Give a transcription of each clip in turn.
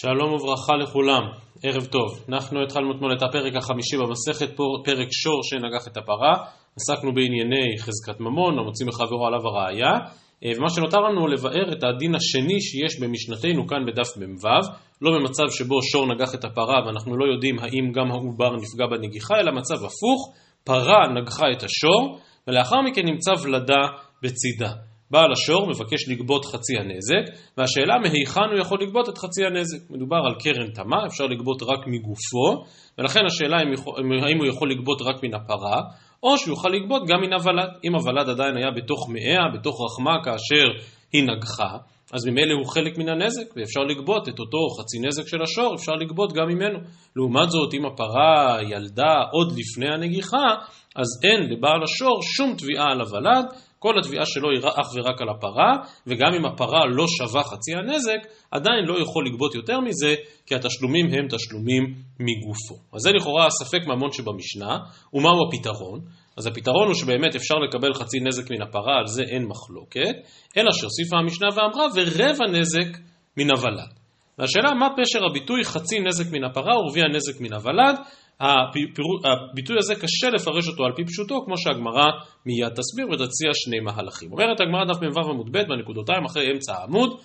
שלום וברכה לכולם, ערב טוב. אנחנו התחלנו אתמול את הפרק החמישי במסכת, פרק שור שנגח את הפרה. עסקנו בענייני חזקת ממון, המוציא מחברו עליו הראייה. אה, ומה שנותר לנו לבאר את הדין השני שיש במשנתנו כאן בדף מ"ו, לא במצב שבו שור נגח את הפרה ואנחנו לא יודעים האם גם העובר נפגע בנגיחה, אלא מצב הפוך, פרה נגחה את השור, ולאחר מכן נמצא ולדה בצידה. בעל השור מבקש לגבות חצי הנזק, והשאלה מהיכן הוא יכול לגבות את חצי הנזק. מדובר על קרן תמה, אפשר לגבות רק מגופו, ולכן השאלה האם הוא יכול לגבות רק מן הפרה, או שהוא יוכל לגבות גם מן הוולד. אם הוולד עדיין היה בתוך מאיה, בתוך רחמה כאשר היא נגחה, אז ממילא הוא חלק מן הנזק, ואפשר לגבות את אותו חצי נזק של השור, אפשר לגבות גם ממנו. לעומת זאת, אם הפרה ילדה עוד לפני הנגיחה, אז אין לבעל השור שום תביעה על הוולד, כל התביעה שלו היא אך ורק על הפרה, וגם אם הפרה לא שווה חצי הנזק, עדיין לא יכול לגבות יותר מזה, כי התשלומים הם תשלומים מגופו. אז זה לכאורה הספק ממון שבמשנה, ומהו הפתרון? אז הפתרון הוא שבאמת אפשר לקבל חצי נזק מן הפרה, על זה אין מחלוקת, אלא שהוסיפה המשנה ואמרה, ורבע נזק מן הוולד. והשאלה מה פשר הביטוי חצי נזק מן הפרה ורביע נזק מן הוולד, הביטוי הזה קשה לפרש אותו על פי פשוטו, כמו שהגמרא מיד תסביר ותציע שני מהלכים. אומרת הגמרא דף מ"ו עמוד ב' בנקודותיים אחרי אמצע העמוד,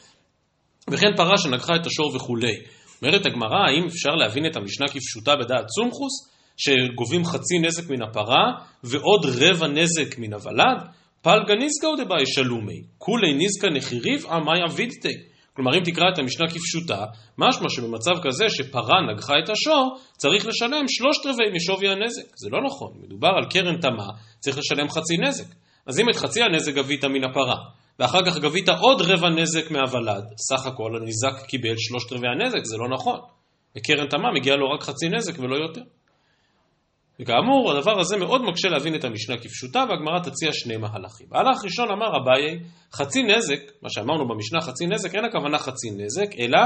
וכן פרה שנגחה את השור וכולי. אומרת הגמרא, האם אפשר להבין את המשנה כפשוטה בדעת צומחוס, שגובים חצי נזק מן הפרה ועוד רבע נזק מן הוולד? פלגה נזקא או דבאי שלומי, כולי נזקא נחיריב עמאי אבידתי. כלומר, אם תקרא את המשנה כפשוטה, משמע שבמצב כזה שפרה נגחה את השור, צריך לשלם שלושת רבעי משווי הנזק. זה לא נכון, מדובר על קרן תמה, צריך לשלם חצי נזק. אז אם את חצי הנזק גבית מן הפרה, ואחר כך גבית עוד רבע נזק מהוולד, סך הכל הניזק קיבל שלושת רבעי הנזק, זה לא נכון. בקרן תמה מגיע לו רק חצי נזק ולא יותר. וכאמור, הדבר הזה מאוד מקשה להבין את המשנה כפשוטה, והגמרא תציע שני מהלכים. מהלך ראשון אמר אביי, חצי נזק, מה שאמרנו במשנה חצי נזק, אין הכוונה חצי נזק, אלא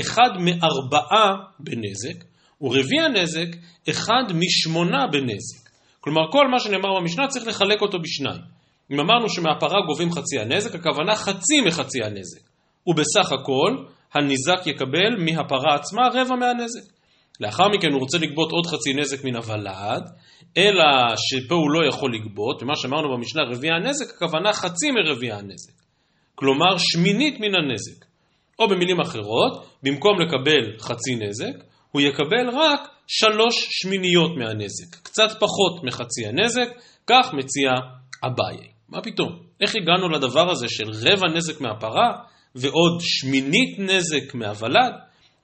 אחד מארבעה בנזק, ורביע נזק, אחד משמונה בנזק. כלומר, כל מה שנאמר במשנה צריך לחלק אותו בשניים. אם אמרנו שמהפרה גובים חצי הנזק, הכוונה חצי מחצי הנזק. ובסך הכל, הניזק יקבל מהפרה עצמה רבע מהנזק. לאחר מכן הוא רוצה לגבות עוד חצי נזק מן הוולד, אלא שפה הוא לא יכול לגבות, ומה שאמרנו במשנה רביע הנזק, הכוונה חצי מרביע הנזק. כלומר שמינית מן הנזק. או במילים אחרות, במקום לקבל חצי נזק, הוא יקבל רק שלוש שמיניות מהנזק, קצת פחות מחצי הנזק, כך מציע אביי. מה פתאום? איך הגענו לדבר הזה של רבע נזק מהפרה ועוד שמינית נזק מהוולד?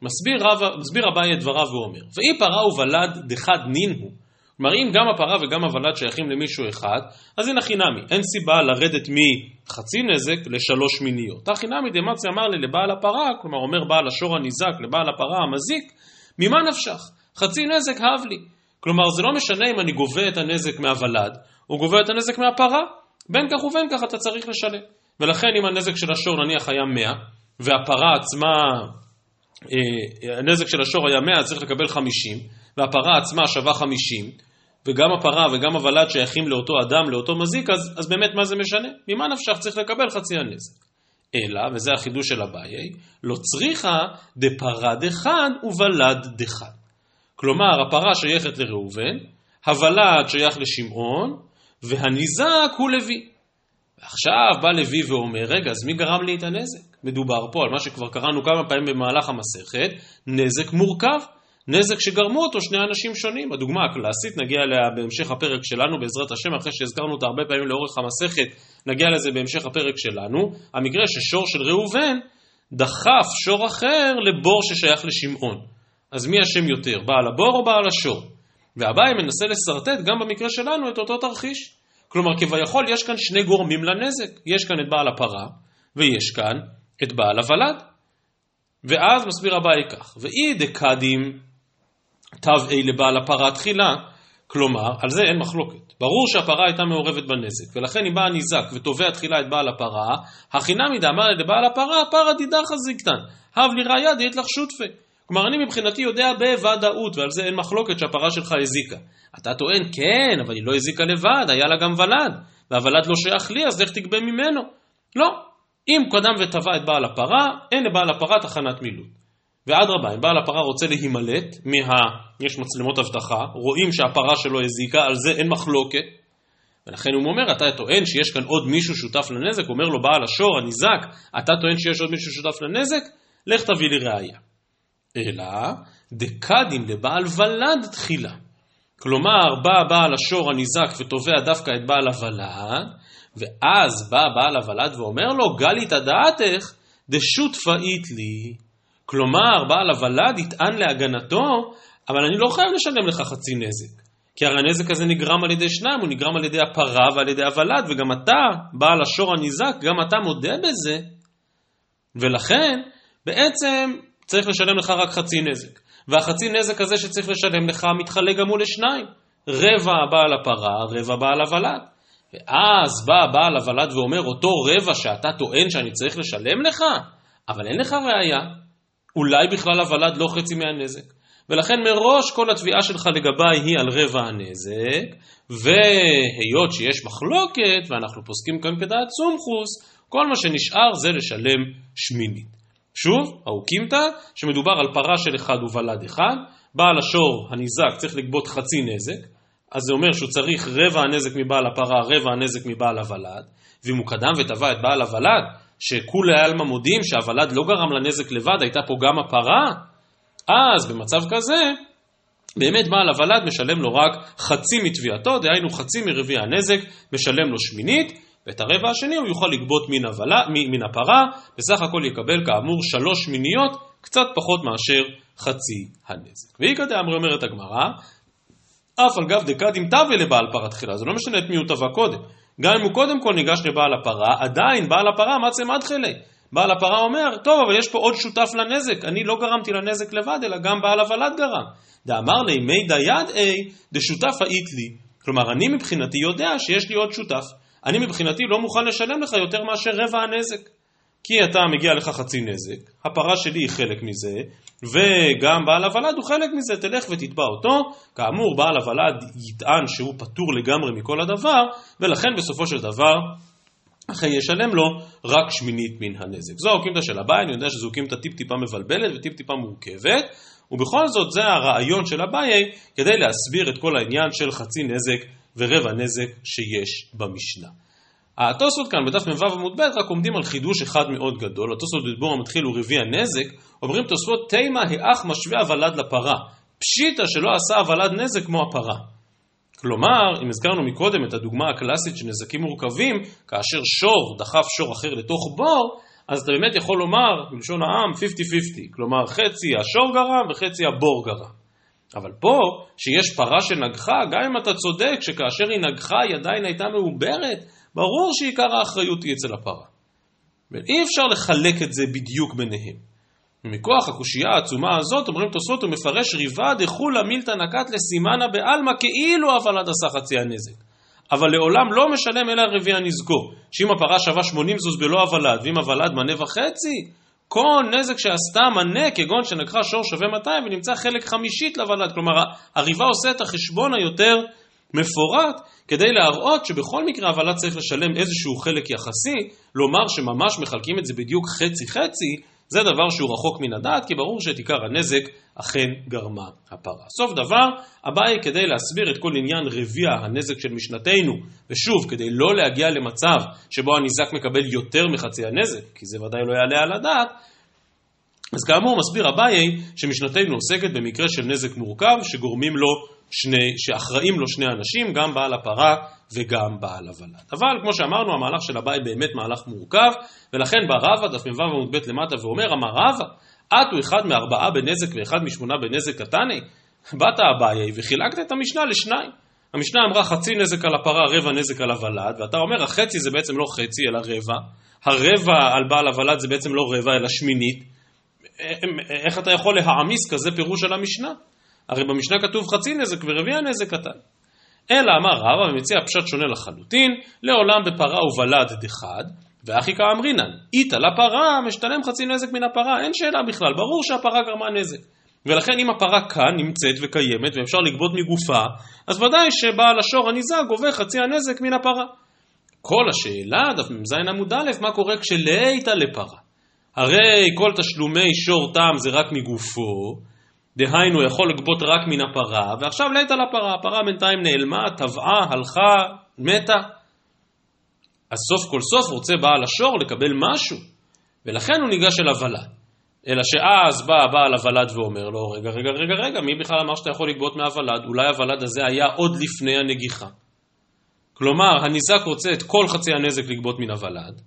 מסביר, רב, מסביר אביי את דבריו ואומר, ואי פרה וולד דחד נין הוא, כלומר אם גם הפרה וגם הוולד שייכים למישהו אחד, אז הנה חינמי, אין סיבה לרדת מחצי נזק לשלוש מיניות. הכי נמי דמצי אמר לי לבעל הפרה, כלומר אומר בעל השור הניזק לבעל הפרה המזיק, ממה נפשך? חצי נזק הב לי. כלומר זה לא משנה אם אני גובה את הנזק מהוולד, או גובה את הנזק מהפרה, בין כך ובין כך אתה צריך לשלם. ולכן אם הנזק של השור נניח היה 100, והפרה עצמה הנזק של השור היה 100, צריך לקבל 50, והפרה עצמה שווה 50, וגם הפרה וגם הוולד שייכים לאותו אדם, לאותו מזיק, אז, אז באמת מה זה משנה? ממה נפשך צריך לקבל חצי הנזק? אלא, וזה החידוש של אביי, לא צריכה דפרה דחד וולד דחד. כלומר, הפרה שייכת לראובן, הוולד שייך לשמעון, והניזק הוא לוי. ועכשיו בא לוי ואומר, רגע, אז מי גרם לי את הנזק? מדובר פה על מה שכבר קראנו כמה פעמים במהלך המסכת, נזק מורכב, נזק שגרמו אותו שני אנשים שונים. הדוגמה הקלאסית, נגיע אליה בהמשך הפרק שלנו, בעזרת השם, אחרי שהזכרנו אותה הרבה פעמים לאורך המסכת, נגיע לזה בהמשך הפרק שלנו, המקרה ששור של ראובן דחף שור אחר לבור ששייך לשמעון. אז מי אשם יותר, בעל הבור או בעל השור? והבאי מנסה לשרטט גם במקרה שלנו את אותו תרחיש. כלומר, כביכול יש כאן שני גורמים לנזק. יש כאן את בעל הפרה, ויש כאן את בעל הוולד. ואז מסביר אביי כך, ואי דקדים תו אי לבעל הפרה תחילה, כלומר, על זה אין מחלוקת. ברור שהפרה הייתה מעורבת בנזק, ולכן אם בא הניזק ותובע תחילה את בעל הפרה, הכינמי דאמר לבעל הפרה, פרה דידך זיקתן, הב לי ראיה דית לך שותפה. כלומר, אני מבחינתי יודע בוודאות, ועל זה אין מחלוקת שהפרה שלך הזיקה. אתה טוען, כן, אבל היא לא הזיקה לבד, היה לה גם ולד, והוולד לא שייך לי, אז לך תגבה ממנו. לא, אם קודם ותבע את בעל הפרה, אין לבעל הפרה תחנת מילוט. ואדרבה, אם בעל הפרה רוצה להימלט, מה... יש מצלמות אבטחה, רואים שהפרה שלו הזיקה, על זה אין מחלוקת, ולכן הוא אומר, אתה טוען שיש כאן עוד מישהו שותף לנזק, אומר לו בעל השור, הניזק, אתה טוען שיש עוד מישהו שותף לנזק? לך תביא לי ראייה. אלא דקדים לבעל ולד תחילה. כלומר, בא בעל השור הניזק ותובע דווקא את בעל הוולד, ואז בא בעל הוולד ואומר לו, גלית דעתך דשותפאית לי. כלומר, בעל הוולד יטען להגנתו, אבל אני לא חייב לשלם לך חצי נזק. כי הרי הנזק הזה נגרם על ידי שניים, הוא נגרם על ידי הפרה ועל ידי הוולד, וגם אתה, בעל השור הניזק, גם אתה מודה בזה, ולכן בעצם צריך לשלם לך רק חצי נזק. והחצי נזק הזה שצריך לשלם לך מתחלק גם הוא לשניים. רבע בעל הפרה, רבע בעל הוולד. ואז בא בעל הוולד ואומר, אותו רבע שאתה טוען שאני צריך לשלם לך, אבל אין לך ראייה. אולי בכלל הוולד לא חצי מהנזק. ולכן מראש כל התביעה שלך לגביי היא על רבע הנזק, והיות שיש מחלוקת, ואנחנו פוסקים כאן כדעת סומכוס, כל מה שנשאר זה לשלם שמינית. שוב, האוקימתא, שמדובר על פרה של אחד וולד אחד, בעל השור הניזק צריך לגבות חצי נזק, אז זה אומר שהוא צריך רבע הנזק מבעל הפרה, רבע הנזק מבעל הוולד, ואם הוא קדם ותבע את בעל הוולד, שכולי עלמא מודים שהוולד לא גרם לנזק לבד, הייתה פה גם הפרה, אז במצב כזה, באמת בעל הוולד משלם לו רק חצי מתביעתו, דהיינו חצי מרביע הנזק, משלם לו שמינית, ואת הרבע השני הוא יוכל לגבות מן, הוולה, מן הפרה, בסך הכל יקבל כאמור שלוש שמיניות, קצת פחות מאשר חצי הנזק. ואיכא דאמרי אומרת הגמרא, אף על גב דקדים תווה לבעל פרה תחילה, זה לא משנה את מי הוא תבע קודם. גם אם הוא קודם כל ניגש לבעל הפרה, עדיין בעל הפרה מצא מדחלי. בעל הפרה אומר, טוב, אבל יש פה עוד שותף לנזק, אני לא גרמתי לנזק לבד, אלא גם בעל הוולד גרם. דאמר לי, מי דיד אי, דשותף היית לי. כלומר, אני מבחינתי יודע שיש לי עוד שותף. אני מבחינתי לא מוכן לשלם לך יותר מאשר רבע הנזק. כי אתה מגיע לך חצי נזק, הפרה שלי היא חלק מזה, וגם בעל הוולד הוא חלק מזה, תלך ותתבע אותו. כאמור, בעל הוולד יטען שהוא פטור לגמרי מכל הדבר, ולכן בסופו של דבר אכן ישלם לו רק שמינית מן הנזק. זו האוקימתא של אביי, אני יודע שזו אוקימתא טיפ-טיפה מבלבלת וטיפ-טיפה מורכבת, ובכל זאת זה הרעיון של אביי כדי להסביר את כל העניין של חצי נזק ורבע נזק שיש במשנה. התוספות כאן בדף מ"ו עמוד ב' רק עומדים על חידוש אחד מאוד גדול, התוספות בדבור המתחיל הוא רביע נזק, אומרים תוספות תימה האח משווה הוולד לפרה, פשיטא שלא עשה הוולד נזק כמו הפרה. כלומר, אם הזכרנו מקודם את הדוגמה הקלאסית של נזקים מורכבים, כאשר שור דחף שור אחר לתוך בור, אז אתה באמת יכול לומר, בלשון העם, 50-50, כלומר חצי השור גרם וחצי הבור גרם. אבל פה, שיש פרה שנגחה, גם אם אתה צודק שכאשר היא נגחה היא עדיין הייתה מעוברת, ברור שעיקר האחריות היא אצל הפרה. ואי אפשר לחלק את זה בדיוק ביניהם. ומכוח הקושייה העצומה הזאת, אומרים תוספות, הוא מפרש ריבה דחולה מילתא נקת לסימנה בעלמא כאילו הוולד עשה חצי הנזק. אבל לעולם לא משלם אלא רביע נזקו, שאם הפרה שווה 80 זוז בלא הוולד, ואם הוולד מנה וחצי, כל נזק שעשתה מנה, כגון שנקחה שור שווה 200 ונמצא חלק חמישית לוולד. כלומר, הריבה עושה את החשבון היותר מפורט, כדי להראות שבכל מקרה הוולד צריך לשלם איזשהו חלק יחסי, לומר שממש מחלקים את זה בדיוק חצי-חצי, זה דבר שהוא רחוק מן הדעת, כי ברור שאת עיקר הנזק אכן גרמה הפרה. סוף דבר, אביי כדי להסביר את כל עניין רביע הנזק של משנתנו, ושוב, כדי לא להגיע למצב שבו הניזק מקבל יותר מחצי הנזק, כי זה ודאי לא יעלה על הדעת, אז כאמור מסביר אביי שמשנתנו עוסקת במקרה של נזק מורכב שגורמים לו שני, שאחראים לו שני אנשים, גם בעל הפרה וגם בעל הוולד. אבל כמו שאמרנו, המהלך של אביי באמת מהלך מורכב, ולכן בא רבא, דף מ"ו עמוד ב' למטה, ואומר, אמר רבא, את הוא אחד מארבעה בנזק ואחד משמונה בנזק קטני? באת אביי וחילקת את המשנה לשניים. המשנה אמרה חצי נזק על הפרה, רבע נזק על הוולד, ואתה אומר החצי זה בעצם לא חצי אלא רבע, הרבע על בעל הוולד זה בעצם לא רבע אלא שמינית. איך אתה יכול להעמיס כזה פירוש על המשנה? הרי במשנה כתוב חצי נזק ורביע נזק קטן. אלא אמר רבא ומציע פשט שונה לחלוטין, לעולם בפרה ובלד דחד, ואחי כאמרינן, איתה לפרה משתלם חצי נזק מן הפרה, אין שאלה בכלל, ברור שהפרה גרמה נזק. ולכן אם הפרה כאן נמצאת וקיימת ואפשר לגבות מגופה, אז ודאי שבעל השור הניזק גובה חצי הנזק מן הפרה. כל השאלה, דף מ"ז עמוד א', מה קורה כשלאיתה לפרה? הרי כל תשלומי שור תם זה רק מגופו, דהיינו יכול לגבות רק מן הפרה, ועכשיו לית על הפרה, הפרה בינתיים נעלמה, טבעה, הלכה, מתה. אז סוף כל סוף רוצה בעל השור לקבל משהו, ולכן הוא ניגש אל הוולד. אלא שאז בא בעל הוולד ואומר לו, רגע, רגע, רגע, רגע, מי בכלל אמר שאתה יכול לגבות מהוולד? אולי הוולד הזה היה עוד לפני הנגיחה. כלומר, הניזק רוצה את כל חצי הנזק לגבות מן הוולד,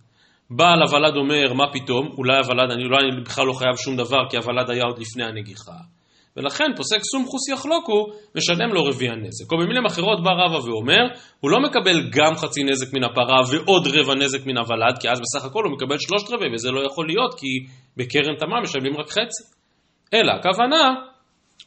בעל הוולד אומר, מה פתאום, אולי הוולד, אני אולי אני בכלל לא חייב שום דבר, כי הוולד היה עוד לפני הנגיחה. ולכן פוסק סום חוס יחלוקו, משלם לו רביע נזק. או במילים אחרות בא רבא ואומר, הוא לא מקבל גם חצי נזק מן הפרה ועוד רבע נזק מן הוולד, כי אז בסך הכל הוא מקבל שלושת רבעי, וזה לא יכול להיות, כי בקרן תמה משלמים רק חצי. אלא הכוונה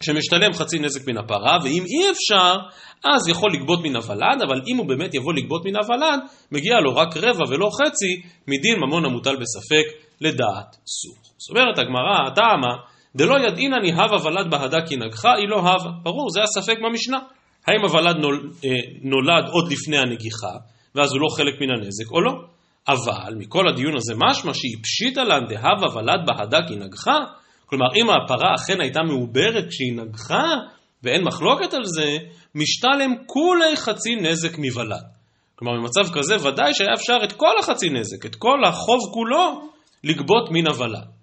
שמשתלם חצי נזק מן הפרה, ואם אי אפשר, אז יכול לגבות מן הוולד, אבל אם הוא באמת יבוא לגבות מן הוולד, מגיע לו רק רבע ולא חצי, מדין ממון המוטל בספק לדעת סוך. זאת אומרת הגמרא, טעמה, דלא ידעינני הווה ולד בהדה כי נגחה, היא לא הווה. ברור, זה הספק במשנה. האם הוולד אה, נולד עוד לפני הנגיחה, ואז הוא לא חלק מן הנזק, או לא? אבל מכל הדיון הזה משמע שהיא פשיטה לן דהווה ולד בהדה כי נגחה, כלומר אם הפרה אכן הייתה מעוברת כשהיא נגחה, ואין מחלוקת על זה, משתלם כולי חצי נזק מוולד. כלומר במצב כזה ודאי שהיה אפשר את כל החצי נזק, את כל החוב כולו, לגבות מן הוולד.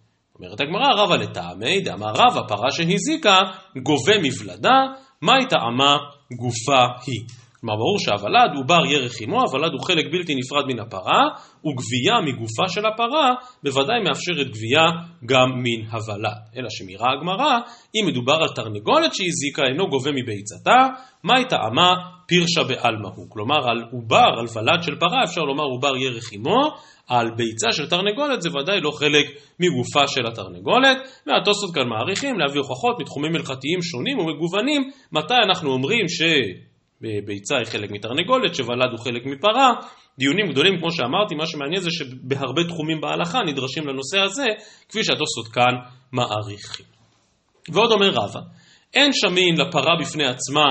אומרת הגמרא, רבא לטעמי, דאמר רבא פרה שהזיקה, גובה מבלדה, מהי טעמה גופה היא. כלומר, ברור שהוולד הוא בר ירך עמו, הוולד הוא חלק בלתי נפרד מן הפרה, וגבייה מגופה של הפרה בוודאי מאפשרת גבייה גם מן הוולד. אלא שמירה הגמרא, אם מדובר על תרנגולת שהזיקה, אינו גובה מביצתה, מהי טעמה פירשה בעלמא הוא. כלומר, על עובר, על ולד של פרה, אפשר לומר עובר ירך עמו, על ביצה של תרנגולת זה ודאי לא חלק מגופה של התרנגולת, והתוספות כאן מעריכים להביא הוכחות מתחומים הלכתיים שונים ומגוונים, מתי אנחנו אומרים שביצה היא חלק מתרנגולת, שוולד הוא חלק מפרה, דיונים גדולים כמו שאמרתי, מה שמעניין זה שבהרבה תחומים בהלכה נדרשים לנושא הזה, כפי שהתוספות כאן מעריכים. ועוד אומר רבא, אין שמין לפרה בפני עצמה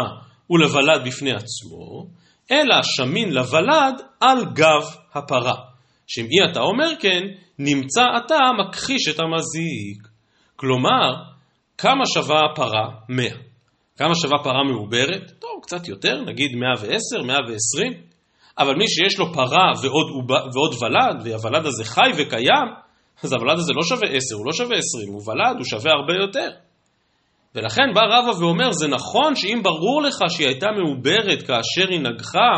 ולוולד בפני עצמו, אלא שמין לוולד על גב הפרה. שאם אי אתה אומר כן, נמצא אתה מכחיש את המזיק. כלומר, כמה שווה הפרה? 100. כמה שווה פרה מעוברת? טוב, קצת יותר, נגיד 110, 120. אבל מי שיש לו פרה ועוד, ועוד ולד, והוולד הזה חי וקיים, אז הוולד הזה לא שווה 10, הוא לא שווה 20, הוא ולד, הוא שווה הרבה יותר. ולכן בא רבא ואומר, זה נכון שאם ברור לך שהיא הייתה מעוברת כאשר היא נגחה,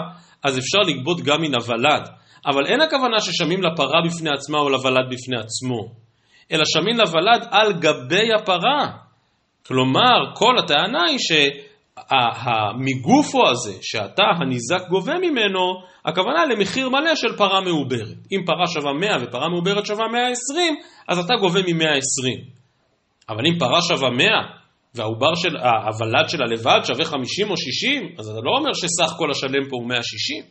אז אפשר לגבות גם מן הוולד. אבל אין הכוונה ששמים לפרה בפני עצמה או לוולד בפני עצמו, אלא שמים לוולד על גבי הפרה. כלומר, כל הטענה היא שהמגופו הזה, שאתה הניזק גובה ממנו, הכוונה למחיר מלא של פרה מעוברת. אם פרה שווה 100 ופרה מעוברת שווה 120, אז אתה גובה מ-120. אבל אם פרה שווה 100 והעובר של, הוולד שלה לבד שווה 50 או 60, אז אתה לא אומר שסך כל השלם פה הוא 160,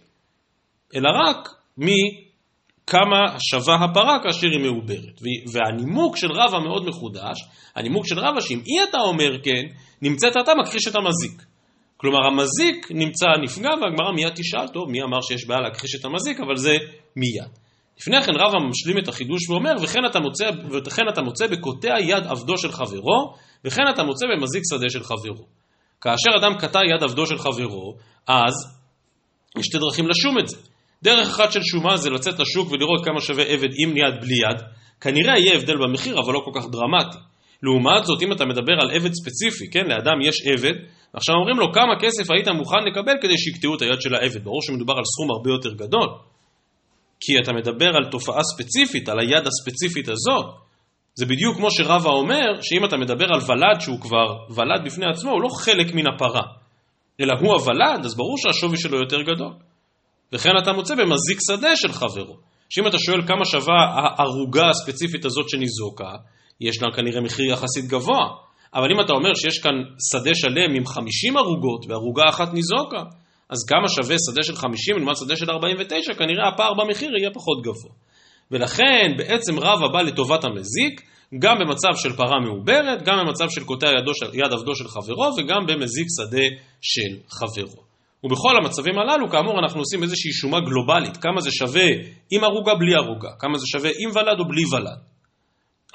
אלא רק מכמה שווה הפרה כאשר היא מעוברת. והנימוק של רבא מאוד מחודש, הנימוק של רבא שאם אי אתה אומר כן, נמצאת אתה מכחיש את המזיק. כלומר המזיק נמצא נפגע והגמרא מיד תשאל, טוב מי אמר שיש בעיה להכחיש את המזיק, אבל זה מיד. לפני כן רבא משלים את החידוש ואומר, וכן אתה מוצא, וכן אתה מוצא בקוטע יד עבדו של חברו, וכן אתה מוצא במזיק שדה של חברו. כאשר אדם קטע יד עבדו של חברו, אז יש שתי דרכים לשום את זה. דרך אחת של שומה זה לצאת לשוק ולראות כמה שווה עבד עם יד בלי יד. כנראה יהיה הבדל במחיר, אבל לא כל כך דרמטי. לעומת זאת, אם אתה מדבר על עבד ספציפי, כן, לאדם יש עבד, ועכשיו אומרים לו כמה כסף היית מוכן לקבל כדי שיקטעו את היד של העבד. ברור שמדובר על סכום הרבה יותר גדול. כי אתה מדבר על תופעה ספציפית, על היד הספציפית הזאת. זה בדיוק כמו שרבא אומר, שאם אתה מדבר על ולד שהוא כבר ולד בפני עצמו, הוא לא חלק מן הפרה, אלא הוא הוולד, אז ברור שהשווי שלו יותר גדול. וכן אתה מוצא במזיק שדה של חברו. שאם אתה שואל כמה שווה הערוגה הספציפית הזאת שניזוקה, יש לה כנראה מחיר יחסית גבוה. אבל אם אתה אומר שיש כאן שדה שלם עם 50 ערוגות וערוגה אחת ניזוקה, אז כמה שווה שדה של 50 לעומת שדה של 49, כנראה הפער במחיר יהיה פחות גבוה. ולכן בעצם רבא בא לטובת המזיק, גם במצב של פרה מעוברת, גם במצב של קוטע יד עבדו של חברו, וגם במזיק שדה של חברו. ובכל המצבים הללו, כאמור, אנחנו עושים איזושהי שומה גלובלית, כמה זה שווה עם ערוגה בלי ערוגה, כמה זה שווה עם ולד או בלי ולד.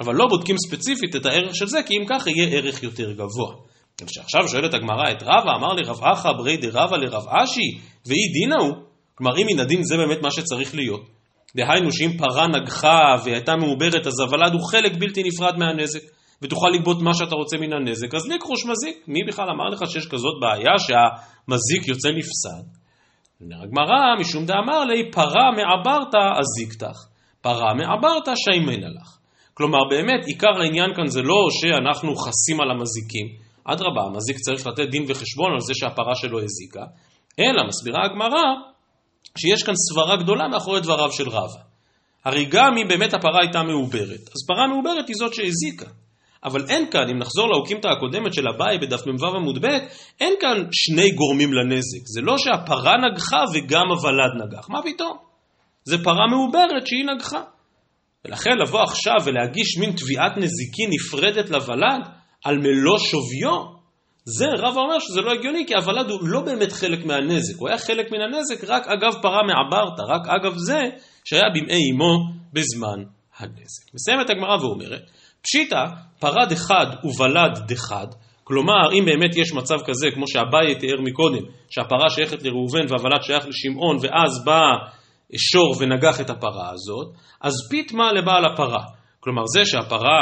אבל לא בודקים ספציפית את הערך של זה, כי אם כך יהיה ערך יותר גבוה. ועכשיו שואלת הגמרא את רבא, אמר לרב אחא ברי דרבא לרב אשי, ואי דינא הוא. כלומר, אם מן הדין זה באמת מה שצריך להיות. דהיינו שאם פרה נגחה והייתה מעוברת, אז הוולד הוא חלק בלתי נפרד מהנזק, ותוכל לגבות מה שאתה רוצה מן הנזק, אז לקרוש מזיק. מי בכלל אמר לך שיש כזאת בעיה שהמזיק יוצא נפסד? הגמרא, משום דאמר לי, פרה מעברתא אזיקתך, פרה מעברתא שיימנה לך. כלומר, באמת, עיקר העניין כאן זה לא שאנחנו חסים על המזיקים, אדרבה, המזיק צריך לתת דין וחשבון על זה שהפרה שלו הזיקה, אלא, מסבירה הגמרא, שיש כאן סברה גדולה מאחורי דבריו של רבא. הרי גם אם באמת הפרה הייתה מעוברת, אז פרה מעוברת היא זאת שהזיקה. אבל אין כאן, אם נחזור לאוקימתא הקודמת של אביי בדף מ"ו עמוד ב', אין כאן שני גורמים לנזק. זה לא שהפרה נגחה וגם הוולד נגח. מה פתאום? זה פרה מעוברת שהיא נגחה. ולכן לבוא עכשיו ולהגיש מין תביעת נזיקין נפרדת לוולד על מלוא שוויו, זה רב אומר שזה לא הגיוני, כי הוולד הוא לא באמת חלק מהנזק, הוא היה חלק מן הנזק רק אגב פרה מעברתא, רק אגב זה שהיה במעי אמו בזמן הנזק. מסיימת הגמרא ואומרת, פשיטא, פרה דחד וולד דחד, כלומר, אם באמת יש מצב כזה, כמו שאביי תיאר מקודם, שהפרה שייכת לראובן והוולד שייך לשמעון, ואז בא שור ונגח את הפרה הזאת, אז פיתמה לבעל הפרה. כלומר, זה שהפרה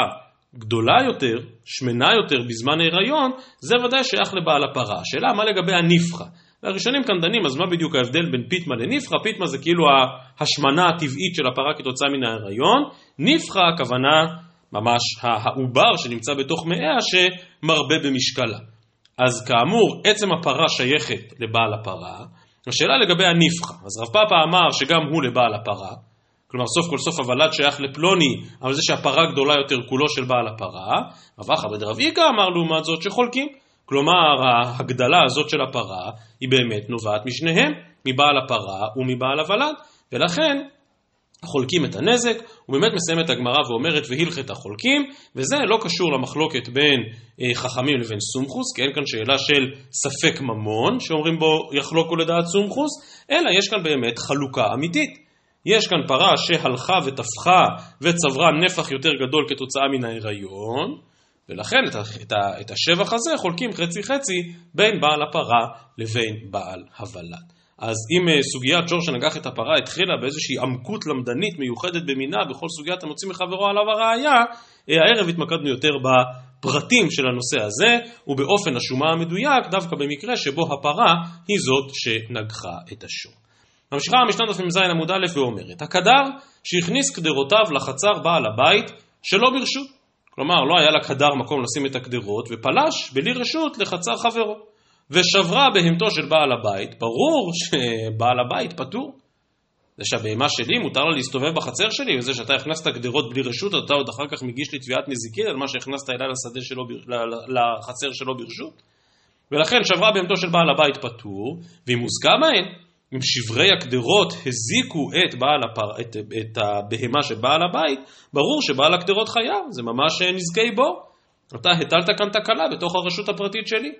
גדולה יותר, שמנה יותר בזמן ההיריון, זה ודאי שייך לבעל הפרה. השאלה, מה לגבי הנפחה? והראשונים כאן דנים, אז מה בדיוק ההבדל בין פיטמה לנפחה? פיטמה זה כאילו ההשמנה הטבעית של הפרה כתוצאה מן ההיריון, נפחה הכוונה ממש העובר שנמצא בתוך מאיה שמרבה במשקלה. אז כאמור, עצם הפרה שייכת לבעל הפרה, השאלה לגבי הנפחה, אז רב פאפה אמר שגם הוא לבעל הפרה, כלומר סוף כל סוף הוולד שייך לפלוני, אבל זה שהפרה גדולה יותר כולו של בעל הפרה, רב אחא בן רב איכא אמר לעומת זאת שחולקים, כלומר ההגדלה הזאת של הפרה היא באמת נובעת משניהם, מבעל הפרה ומבעל הוולד, ולכן חולקים את הנזק, ובאמת מסיימת הגמרא ואומרת והלכת החולקים, וזה לא קשור למחלוקת בין אה, חכמים לבין סומכוס, כי אין כאן שאלה של ספק ממון, שאומרים בו יחלוקו לדעת סומכוס, אלא יש כאן באמת חלוקה אמיתית. יש כאן פרה שהלכה ותפחה וצברה נפח יותר גדול כתוצאה מן ההיריון, ולכן את, את, את השבח הזה חולקים חצי חצי בין בעל הפרה לבין בעל הוולד. אז אם אה, סוגיית שור שנגח את הפרה התחילה באיזושהי עמקות למדנית מיוחדת במינה בכל סוגיית המוציא מחברו עליו הראייה, אה, הערב התמקדנו יותר בפרטים של הנושא הזה ובאופן השומה המדויק דווקא במקרה שבו הפרה היא זאת שנגחה את השור. ממשיכה המשנה דף מ"ז עמוד א' ואומרת, הקדר שהכניס קדרותיו לחצר בעל הבית שלא ברשות. כלומר, לא היה לקדר מקום לשים את הקדרות ופלש בלי רשות לחצר חברו. ושברה בהמתו של בעל הבית, ברור שבעל הבית פטור. זה שהבהמה שלי מותר לה להסתובב בחצר שלי, וזה שאתה הכנסת גדרות בלי רשות, אתה עוד אחר כך מגיש לי תביעת נזיקין על מה שהכנסת אליי לשדה שלו, לחצר שלו ברשות. ולכן שברה בהמתו של בעל הבית פטור, ואם הוזכה בהן, אם שברי הקדרות הזיקו את, בעל הפר, את, את הבהמה של בעל הבית, ברור שבעל הקדרות חייב, זה ממש נזקי בור. אתה הטלת כאן תקלה בתוך הרשות הפרטית שלי.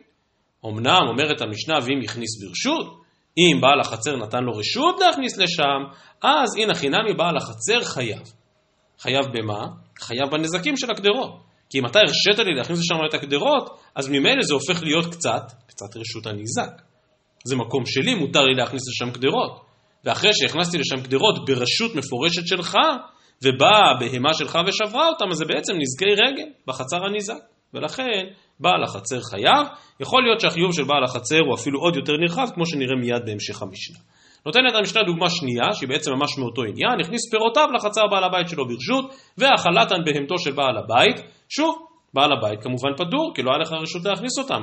אמנם אומרת המשנה ואם הכניס ברשות, אם בעל החצר נתן לו רשות להכניס לשם, אז הנה חינמי בעל החצר חייב. חייב במה? חייב בנזקים של הקדרות. כי אם אתה הרשית לי להכניס לשם את הקדרות, אז ממילא זה הופך להיות קצת, קצת רשות הניזק. זה מקום שלי, מותר לי להכניס לשם קדרות. ואחרי שהכנסתי לשם קדרות ברשות מפורשת שלך, ובאה בהמה שלך ושברה אותם, אז זה בעצם נזקי רגל בחצר הניזק. ולכן בעל החצר חייב, יכול להיות שהחיוב של בעל החצר הוא אפילו עוד יותר נרחב, כמו שנראה מיד בהמשך המשנה. נותנת המשנה דוגמה שנייה, שהיא בעצם ממש מאותו עניין, הכניס פירותיו לחצר בעל הבית שלו ברשות, ואכלתן בהמתו של בעל הבית, שוב, בעל הבית כמובן פדור, כי לא היה לך רשות להכניס אותם,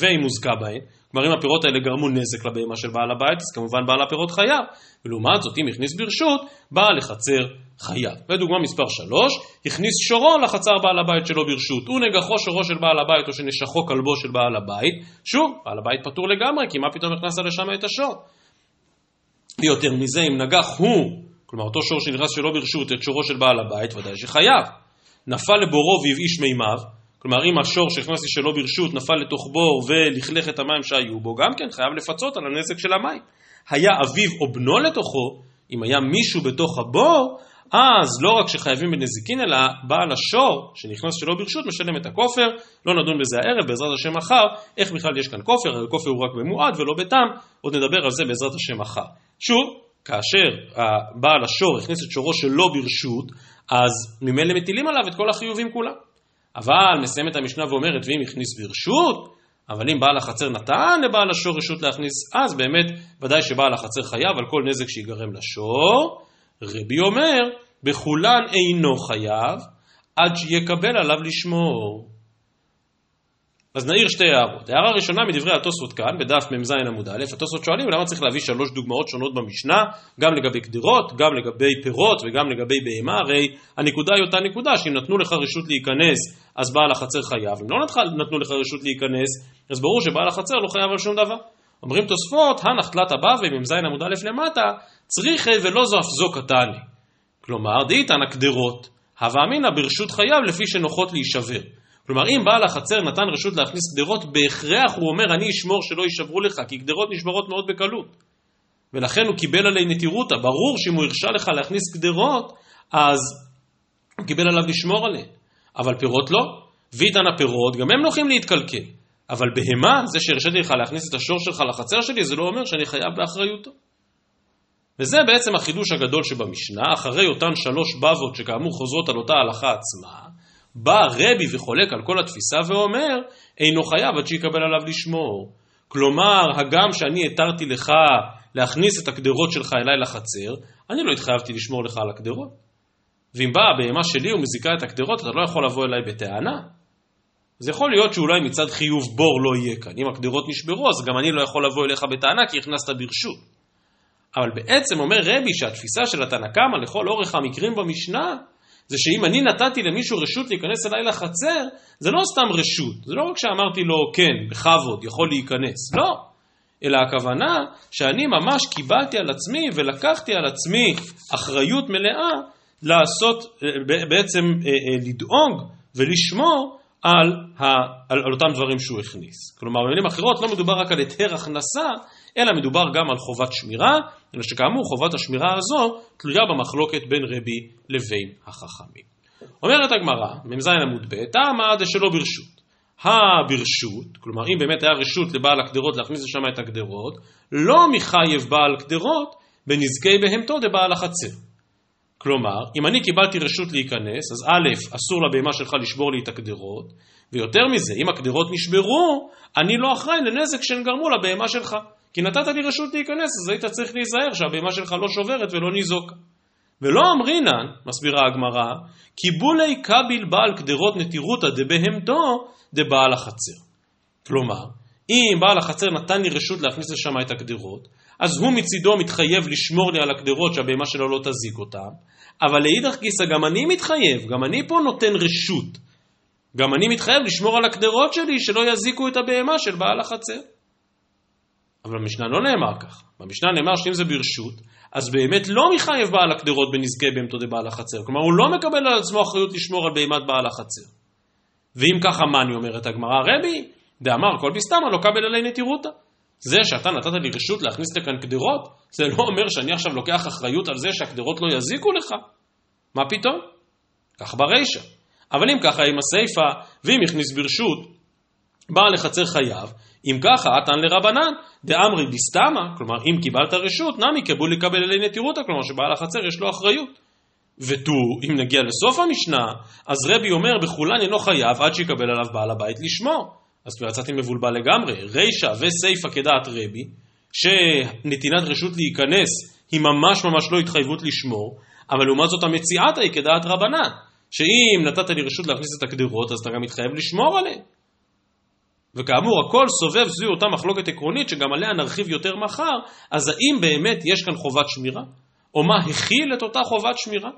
ואם הוזכה בהן, כלומר אם הפירות האלה גרמו נזק לבהמה של בעל הבית, אז כמובן בעל הפירות חייב, ולעומת זאת אם הכניס ברשות, בעל החצר חייב. ודוגמה מספר 3, הכניס שורו לחצר בעל הבית שלו ברשות, הוא נגחו שורו של בעל הבית או שנשכו כלבו של בעל הבית, שוב, בעל הבית פטור לגמרי, כי מה פתאום הכנסת לשם את השור? ויותר מזה, אם נגח הוא, כלומר אותו שור שנכנס שלא ברשות, את שורו של בעל הבית, ודאי שחייב. נפל לבורו והבאיש מימיו, כלומר אם השור שהכנסתי שלא ברשות נפל לתוך בור ולכלך את המים שהיו בו, גם כן חייב לפצות על הנזק של המים. היה אביו או בנו לתוכו, אם היה מישהו בתוך הבור, אז לא רק שחייבים בנזיקין, אלא בעל השור שנכנס שלא ברשות משלם את הכופר, לא נדון בזה הערב, בעזרת השם מחר, איך בכלל יש כאן כופר, הרי כופר הוא רק במועד ולא בתם, עוד נדבר על זה בעזרת השם מחר. שוב, כאשר בעל השור הכניס את שורו שלא ברשות, אז ממילא מטילים עליו את כל החיובים כולם. אבל מסיימת המשנה ואומרת, ואם הכניס ברשות, אבל אם בעל החצר נתן לבעל השור רשות להכניס, אז באמת ודאי שבעל החצר חייב על כל נזק שיגרם לשור. רבי אומר, בכולן אינו חייב, עד שיקבל עליו לשמור. אז נעיר שתי הערות. הערה ראשונה מדברי התוספות כאן, בדף מ"ז עמוד א', התוספות שואלים למה צריך להביא שלוש דוגמאות שונות במשנה, גם לגבי קדרות, גם לגבי פירות וגם לגבי בהמה, הרי הנקודה היא אותה נקודה, שאם נתנו לך רשות להיכנס, אז בעל החצר חייב, אם לא נתנו לך רשות להיכנס, אז ברור שבעל החצר לא חייב על שום דבר. אומרים תוספות, הנח תלת הבבא מ"ז עמוד א' למטה, צריכי ולא זו אף זו קטני. כלומר, דאיתן הקדרות, הווה אמינא ברשות חייב לפי שנוחות להישבר. כלומר, אם בעל החצר נתן רשות להכניס גדרות, בהכרח הוא אומר, אני אשמור שלא יישברו לך, כי גדרות נשברות מאוד בקלות. ולכן הוא קיבל עלי נטירותא. ברור שאם הוא הרשה לך להכניס גדרות, אז הוא קיבל עליו לשמור עליהן. אבל פירות לא. ויתן הפירות, גם הם נוחים להתקלקל. אבל בהמה, זה שהרשיתי לך להכניס את השור שלך לחצר שלי, זה לא אומר שאני חייב באחריותו. וזה בעצם החידוש הגדול שבמשנה, אחרי אותן שלוש בבות שכאמור חוזרות על אותה הלכה עצמה, בא רבי וחולק על כל התפיסה ואומר, אינו חייב עד שיקבל עליו לשמור. כלומר, הגם שאני התרתי לך להכניס את הגדרות שלך אליי לחצר, אני לא התחייבתי לשמור לך על הגדרות. ואם באה הבהמה שלי ומזיקה את הגדרות, אתה לא יכול לבוא אליי בטענה. אז יכול להיות שאולי מצד חיוב בור לא יהיה כאן. אם הגדרות נשברו, אז גם אני לא יכול לבוא אליך בטענה כי הכנסת ברשות. אבל בעצם אומר רבי שהתפיסה של התנא קמא לכל אורך המקרים במשנה, זה שאם אני נתתי למישהו רשות להיכנס אליי לחצר, זה לא סתם רשות, זה לא רק שאמרתי לו כן, בכבוד, יכול להיכנס, לא. אלא הכוונה שאני ממש קיבלתי על עצמי ולקחתי על עצמי אחריות מלאה לעשות, בעצם אה, אה, לדאוג ולשמור על, ה, על, על אותם דברים שהוא הכניס. כלומר, במילים אחרות, לא מדובר רק על היתר הכנסה, אלא מדובר גם על חובת שמירה, אלא שכאמור חובת השמירה הזו תלויה במחלוקת בין רבי לבין החכמים. אומרת הגמרא, מ"ז עמוד ב', תמה דשלא ברשות. הברשות, כלומר אם באמת היה רשות לבעל הקדרות להכניס לשם את הקדרות, לא מחייב בעל קדרות בנזקי בהמתו דבעל החצר. כלומר, אם אני קיבלתי רשות להיכנס, אז א', אסור לבהמה שלך לשבור לי את הקדרות, ויותר מזה, אם הקדרות נשברו, אני לא אחראי לנזק שהן גרמו לבהמה שלך. כי נתת לי רשות להיכנס, אז היית צריך להיזהר שהבהמה שלך לא שוברת ולא ניזוק. ולא אמרינן, מסבירה הגמרא, קיבולי קביל בעל קדרות נטירותא דבהמתו דבעל החצר. כלומר, אם בעל החצר נתן לי רשות להכניס לשם את הקדרות, אז הוא מצידו מתחייב לשמור לי על הקדרות שהבהמה שלו לא תזיק אותם, אבל לאידך גיסא גם אני מתחייב, גם אני פה נותן רשות. גם אני מתחייב לשמור על הקדרות שלי שלא יזיקו את הבהמה של בעל החצר. אבל במשנה לא נאמר כך. במשנה נאמר שאם זה ברשות, אז באמת לא מחייב בעל הקדרות בנזקי בהמתו דבעל החצר. כלומר, הוא לא מקבל על עצמו אחריות לשמור על בהמת בעל החצר. ואם ככה, מה אני אומרת הגמרא? רבי, דאמר כל בסתמא לא קבל עלי נטירותא. זה שאתה נתת לי רשות להכניס לכאן קדרות, זה לא אומר שאני עכשיו לוקח אחריות על זה שהקדרות לא יזיקו לך. מה פתאום? כך ברישא. אבל אם ככה עם הסיפא, ואם הכניס ברשות, בעל לחצר חייב, אם ככה, עתן לרבנן, דאמרי בסתמה, כלומר אם קיבלת רשות, נמי קבול לקבל אלי נטירותא, כלומר שבעל החצר יש לו אחריות. ותו, אם נגיע לסוף המשנה, אז רבי אומר בכולן אינו חייב עד שיקבל עליו בעל הבית לשמור. אז כבר יצאתי מבולבל לגמרי, רישא וסיפא כדעת רבי, שנתינת רשות להיכנס היא ממש ממש לא התחייבות לשמור, אבל לעומת זאת המציאת היא כדעת רבנן, שאם נתת לי רשות להכניס את הקדרות, אז אתה גם מתחייב לשמור עליהן. וכאמור, הכל סובב סביב אותה מחלוקת עקרונית שגם עליה נרחיב יותר מחר, אז האם באמת יש כאן חובת שמירה? או מה הכיל את אותה חובת שמירה?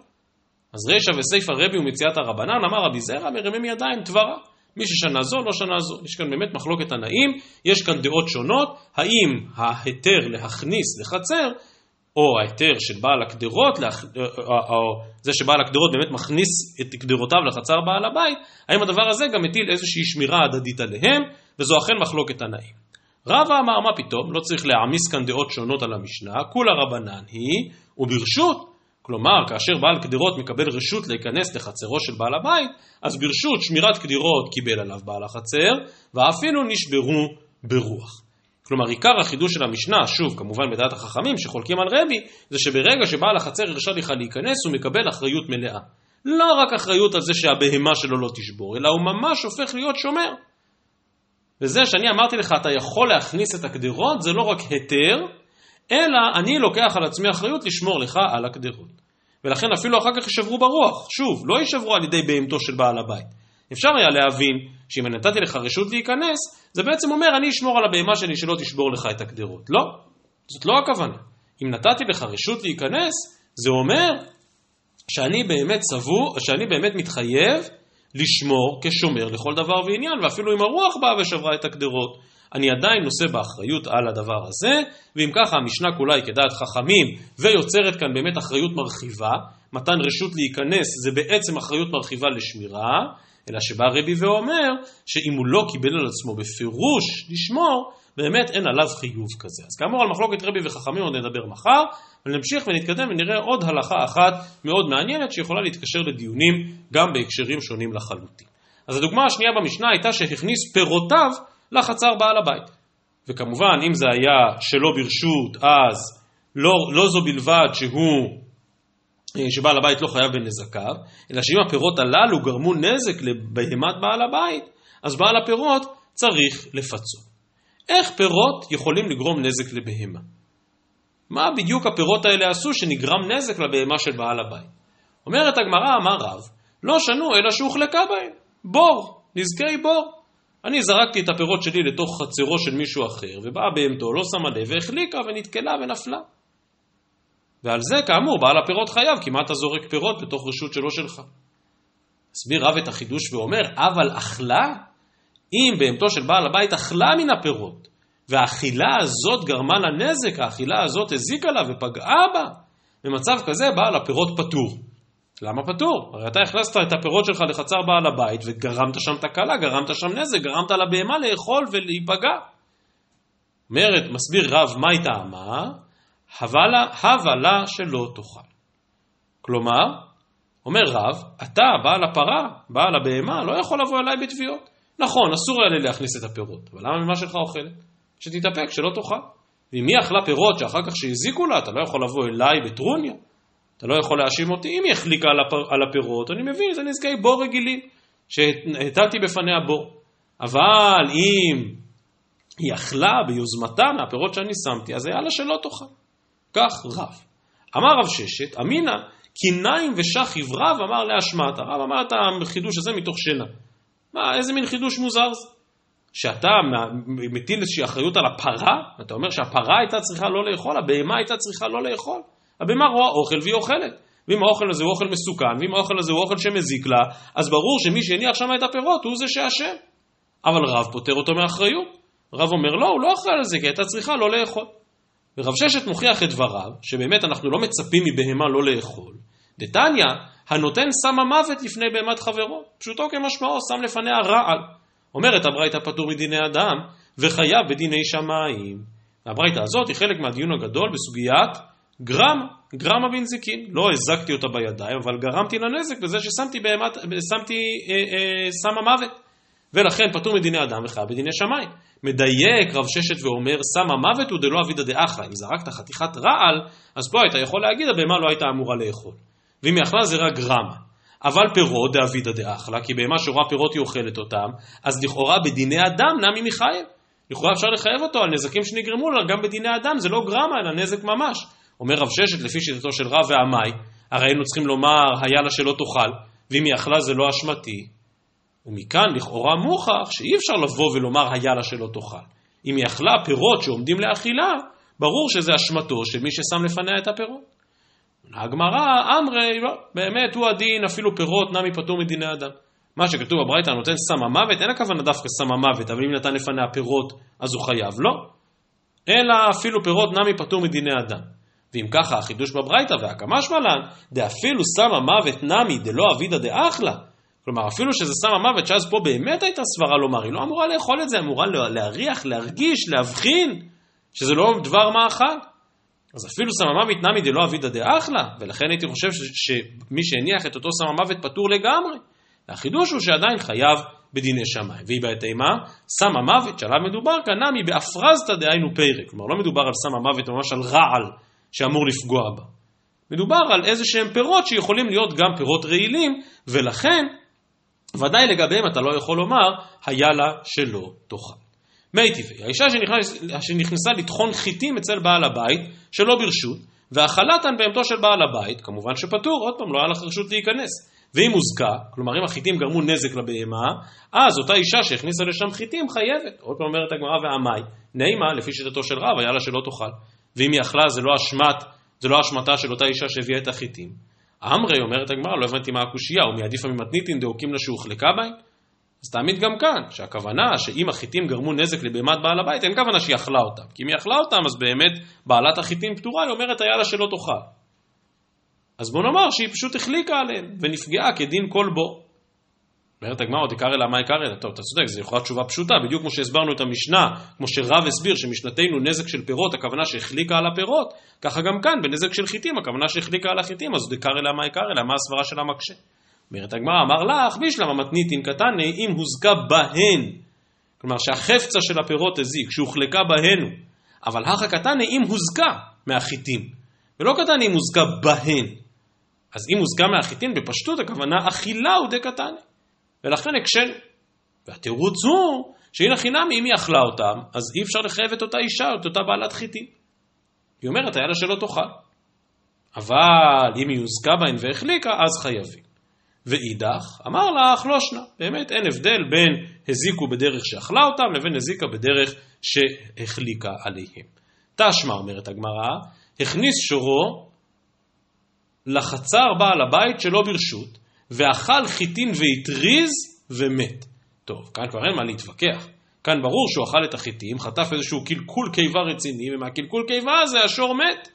אז רישא וסיפא רבי ומציאת הרבנן, אמר רבי זרע, מרימים ידיים דברה. מי ששנה זו, לא שנה זו. יש כאן באמת מחלוקת תנאים, יש כאן דעות שונות, האם ההיתר להכניס לחצר, או ההיתר של בעל הקדרות, או זה שבעל הקדרות באמת מכניס את קדרותיו לחצר בעל הבית, האם הדבר הזה גם מטיל איזושהי שמירה הדדית עליהם, וזו אכן מחלוקת תנאים. רבא אמר מה פתאום, לא צריך להעמיס כאן דעות שונות על המשנה, כולה רבנן היא, וברשות, כלומר, כאשר בעל קדירות מקבל רשות להיכנס לחצרו של בעל הבית, אז ברשות שמירת קדירות קיבל עליו בעל החצר, ואפילו נשברו ברוח. כלומר, עיקר החידוש של המשנה, שוב, כמובן בדעת החכמים שחולקים על רבי, זה שברגע שבעל החצר הרשה לך להיכנס, הוא מקבל אחריות מלאה. לא רק אחריות על זה שהבהמה שלו לא תשבור, אלא הוא ממש הופך להיות שומר. וזה שאני אמרתי לך, אתה יכול להכניס את הקדרות, זה לא רק היתר, אלא אני לוקח על עצמי אחריות לשמור לך על הקדרות. ולכן אפילו אחר כך יישברו ברוח. שוב, לא יישברו על ידי בהמתו של בעל הבית. אפשר היה להבין שאם אני נתתי לך רשות להיכנס, זה בעצם אומר אני אשמור על הבהמה שלי שלא תשבור לך את הקדרות. לא, זאת לא הכוונה. אם נתתי לך רשות להיכנס, זה אומר שאני באמת סבור, שאני באמת מתחייב לשמור כשומר לכל דבר ועניין, ואפילו אם הרוח באה ושברה את הקדרות, אני עדיין נושא באחריות על הדבר הזה, ואם ככה המשנה כולה היא כדעת חכמים, ויוצרת כאן באמת אחריות מרחיבה, מתן רשות להיכנס זה בעצם אחריות מרחיבה לשמירה, אלא שבא רבי ואומר שאם הוא לא קיבל על עצמו בפירוש לשמור, באמת אין עליו חיוב כזה. אז כאמור על מחלוקת רבי וחכמים עוד נדבר מחר, ונמשיך ונתקדם ונראה עוד הלכה אחת מאוד מעניינת שיכולה להתקשר לדיונים גם בהקשרים שונים לחלוטין. אז הדוגמה השנייה במשנה הייתה שהכניס פירותיו לחצר בעל הבית. וכמובן, אם זה היה שלא ברשות, אז לא, לא זו בלבד שהוא, אה, שבעל הבית לא חייב בנזקיו, אלא שאם הפירות הללו גרמו נזק לבהמת בעל הבית, אז בעל הפירות צריך לפצות. איך פירות יכולים לגרום נזק לבהמה? מה בדיוק הפירות האלה עשו שנגרם נזק לבהמה של בעל הבית? אומרת הגמרא, אמר רב, לא שנו אלא שהוחלקה בהם, בור, נזקי בור. אני זרקתי את הפירות שלי לתוך חצרו של מישהו אחר, ובאה בהמתו, לא שמה לב, והחליקה ונתקלה ונפלה. ועל זה, כאמור, בעל הפירות חייב, כי מה אתה זורק פירות בתוך רשות שלא שלך? הסביר רב את החידוש ואומר, אבל אכלה? אם בהמתו של בעל הבית אכלה מן הפירות, והאכילה הזאת גרמה לה נזק, האכילה הזאת הזיקה לה ופגעה בה, במצב כזה בעל הפירות פטור. למה פטור? הרי אתה הכנסת את הפירות שלך לחצר בעל הבית וגרמת שם תקלה, גרמת שם נזק, גרמת לבהמה לאכול ולהיפגע. אומרת, מסביר רב מהי טעמה? הווה לה שלא תאכל. כלומר, אומר רב, אתה, בעל הפרה, בעל הבהמה, לא יכול לבוא אליי בתביעות. נכון, אסור היה לי להכניס את הפירות, אבל למה ממה שלך אוכלת? שתתאפק, שלא תאכל. ואם היא אכלה פירות שאחר כך שהזיקו לה, אתה לא יכול לבוא אליי בטרוניה. אתה לא יכול להאשים אותי, אם היא החליקה על הפירות, אני מבין, זה נזקי בור רגילים, שהטלתי בפניה בור. אבל אם היא אכלה ביוזמתה מהפירות שאני שמתי, אז היה לה שלא תאכל. כך רב. אמר רב ששת, אמינא, קיניים ושח יברב אמר להשמעת. הרב אמר את החידוש הזה מתוך שינה. מה, איזה מין חידוש מוזר זה? שאתה מטיל איזושהי אחריות על הפרה, אתה אומר שהפרה הייתה צריכה לא לאכול, הבהמה הייתה צריכה לא לאכול. הבהמה רואה אוכל והיא אוכלת. ואם האוכל הזה הוא אוכל מסוכן, ואם האוכל הזה הוא אוכל שמזיק לה, אז ברור שמי שהניח שם את הפירות הוא זה שאשם. אבל רב פוטר אותו מאחריות. רב אומר, לא, הוא לא אחראי על זה, כי הייתה צריכה לא לאכול. ורב ששת מוכיח את דבריו, שבאמת אנחנו לא מצפים מבהמה לא לאכול. דתניא, הנותן שם המוות לפני בהמת חברו. פשוטו כמשמעו, שם לפניה רעל. אומרת הברייתא פטור מדיני אדם, וחייב בדיני שמיים. הברייתא הזאת היא חלק מהדיון הגדול בסוגיית גרם, גרמה בנזיקין. לא הזקתי אותה בידיים, אבל גרמתי לה נזק בזה ששמתי בהמת, שמתי אה, אה, סם המוות. ולכן פטור מדיני אדם וחייב בדיני שמיים. מדייק רב ששת ואומר, סם המוות הוא דלא אבידא דאחלה. אם זרקת חתיכת רעל, אז פה היית יכול להגיד, הבהמה לא הייתה אמורה לאכול. ואם היא אכלה זה רק גרמה. אבל פירות דאבידא דאחלה, כי בהמה שרואה פירות היא אוכלת אותם, אז לכאורה בדיני אדם נמי מחייב. לכאורה אפשר לחייב אותו על נזקים שנגרמו לו גם בדיני אדם, זה לא גרמה, אלא נזק ממש. אומר רב ששת, לפי שיטתו של רב ועמי, הרי היינו צריכים לומר, היה לה שלא תאכל, ואם היא אכלה זה לא אשמתי. ומכאן לכאורה מוכח שאי אפשר לבוא ולומר היה לה שלא תאכל. אם היא אכלה פירות שעומדים לאכילה, ברור שזה אשמתו של מי ששם לפניה את הפירות. הגמרא, אמרי, לא, באמת הוא הדין, אפילו פירות נמי פטור מדיני אדם. מה שכתוב בברייתא נותן סם המוות, אין הכוונה דווקא סם המוות, אבל אם נתן לפניה פירות, אז הוא חייב, לא. אלא אפילו פירות נמי פטור מדיני אדם. ואם ככה החידוש בברייתא והקמש מלן, דאפילו סם המוות נמי דלא אבידא דאחלה. כלומר, אפילו שזה סם המוות, שאז פה באמת הייתה סברה לומר, היא לא אמורה לאכול את זה, אמורה להריח, להרגיש, להבחין, שזה לא דבר מאכל. אז אפילו סם המוות נמי דלא אבידא דאחלה, ולכן הייתי חושב שמי שהניח את אותו סם המוות פטור לגמרי. החידוש הוא שעדיין חייב בדיני שמיים. והיא בעת אימה, סם המוות שעליו מדובר כאן נמי באפרזתא דהיינו פרק. כלומר, לא מדובר על סם המוות, ממש על רעל שאמור לפגוע בה. מדובר על איזה שהם פירות שיכולים להיות גם פירות רעילים, ולכן ודאי לגביהם אתה לא יכול לומר, היה לה שלא תאכל. מי טבעי, האישה שנכנס, שנכנסה לטחון חיטים אצל בעל הבית, שלא ברשות, ואכלתן בהמתו של בעל הבית, כמובן שפטור, עוד פעם, לא היה לך רשות להיכנס. ואם הוזקה, כלומר אם החיטים גרמו נזק לבהמה, אז אותה אישה שהכניסה לשם חיטים חייבת. עוד פעם אומרת הגמרא ועמי, נעימה, לפי שיטתו של רב, היה לה שלא תאכל. ואם היא אכלה זה לא אשמת, זה לא אשמתה של אותה אישה שהביאה את החיטים. אמרי, אומרת הגמרא, לא הבנתי מה הקושייה, ומי עדיפה ממתניתין דאוקים לה שהוחלקה בהם? אז תעמיד גם כאן, שהכוונה שאם החיטים גרמו נזק לבהמת בעל הבית, אין כוונה שהיא אכלה אותם. כי אם היא אכלה אותם, אז באמת בעלת החיטים פטורה, היא אומרת היה לה שלא תאכל. אז בוא נאמר שהיא פשוט החליקה עליהם, ונפגעה כדין כל בו. אומרת הגמרא, עוד יקרא לה מה יקרא לה? טוב, אתה צודק, זו יכולה תשובה פשוטה, בדיוק כמו שהסברנו את המשנה, כמו שרב הסביר שמשנתנו נזק של פירות, הכוונה שהחליקה על הפירות, ככה גם כאן, בנזק של חיטים, הכוונה שהחליקה על החיטים, אז עוד יקרא לה מה יקרא לה, מה הסברה שלה מקשה. אומרת הגמרא, אמר לך, בישלמה מתניתין קטני, אם הוזקה בהן. כלומר שהחפצה של הפירות הזיק, שהוחלקה בהן. אבל הכה קטני אם הוזקה מהחיטים. ולא קטני אם הוזקה בהן. אז אם הוזקה מהחיטין, בפשטות הכוונה אכילה הוא דקתני. ולכן הקשינו. והתירוץ הוא שהנה חינמי, אם היא אכלה אותם, אז אי אפשר לחייב את אותה אישה, את אותה בעלת חיטין. היא אומרת, היה לה שלא תאכל. אבל אם היא הוזקה בהן והחליקה, אז חייבים. ואידך, אמר לך לא שנה. באמת אין הבדל בין הזיקו בדרך שאכלה אותם לבין הזיקה בדרך שהחליקה עליהם. תשמע, אומרת הגמרא, הכניס שורו לחצר בעל הבית שלא ברשות, ואכל חיטין והתריז ומת. טוב, כאן כבר אין מה להתווכח. כאן ברור שהוא אכל את החיטים, חטף איזשהו קלקול קיבה רציני, ומהקלקול קיבה הזה השור מת.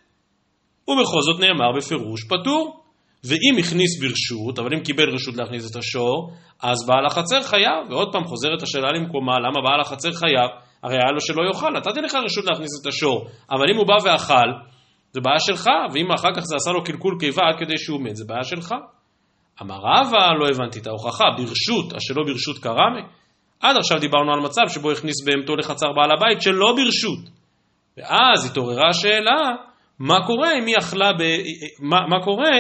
ובכל זאת נאמר בפירוש פטור. ואם הכניס ברשות, אבל אם קיבל רשות להכניס את השור, אז בעל החצר חייב. ועוד פעם חוזרת השאלה למקומה, למה בעל החצר חייב? הרי היה לו שלא יאכל, נתתי לך רשות להכניס את השור, אבל אם הוא בא ואכל, זה בעיה שלך, ואם אחר כך זה עשה לו קלקול קיבה עד כדי שהוא מת, זה בעיה שלך. אמר רבא, לא הבנתי את ההוכחה, ברשות, השלא ברשות קרמי. עד עכשיו דיברנו על מצב שבו הכניס בהמתו לחצר בעל הבית שלא ברשות. ואז התעוררה השאלה, מה קורה אם היא אכלה, ב... מה, מה קורה,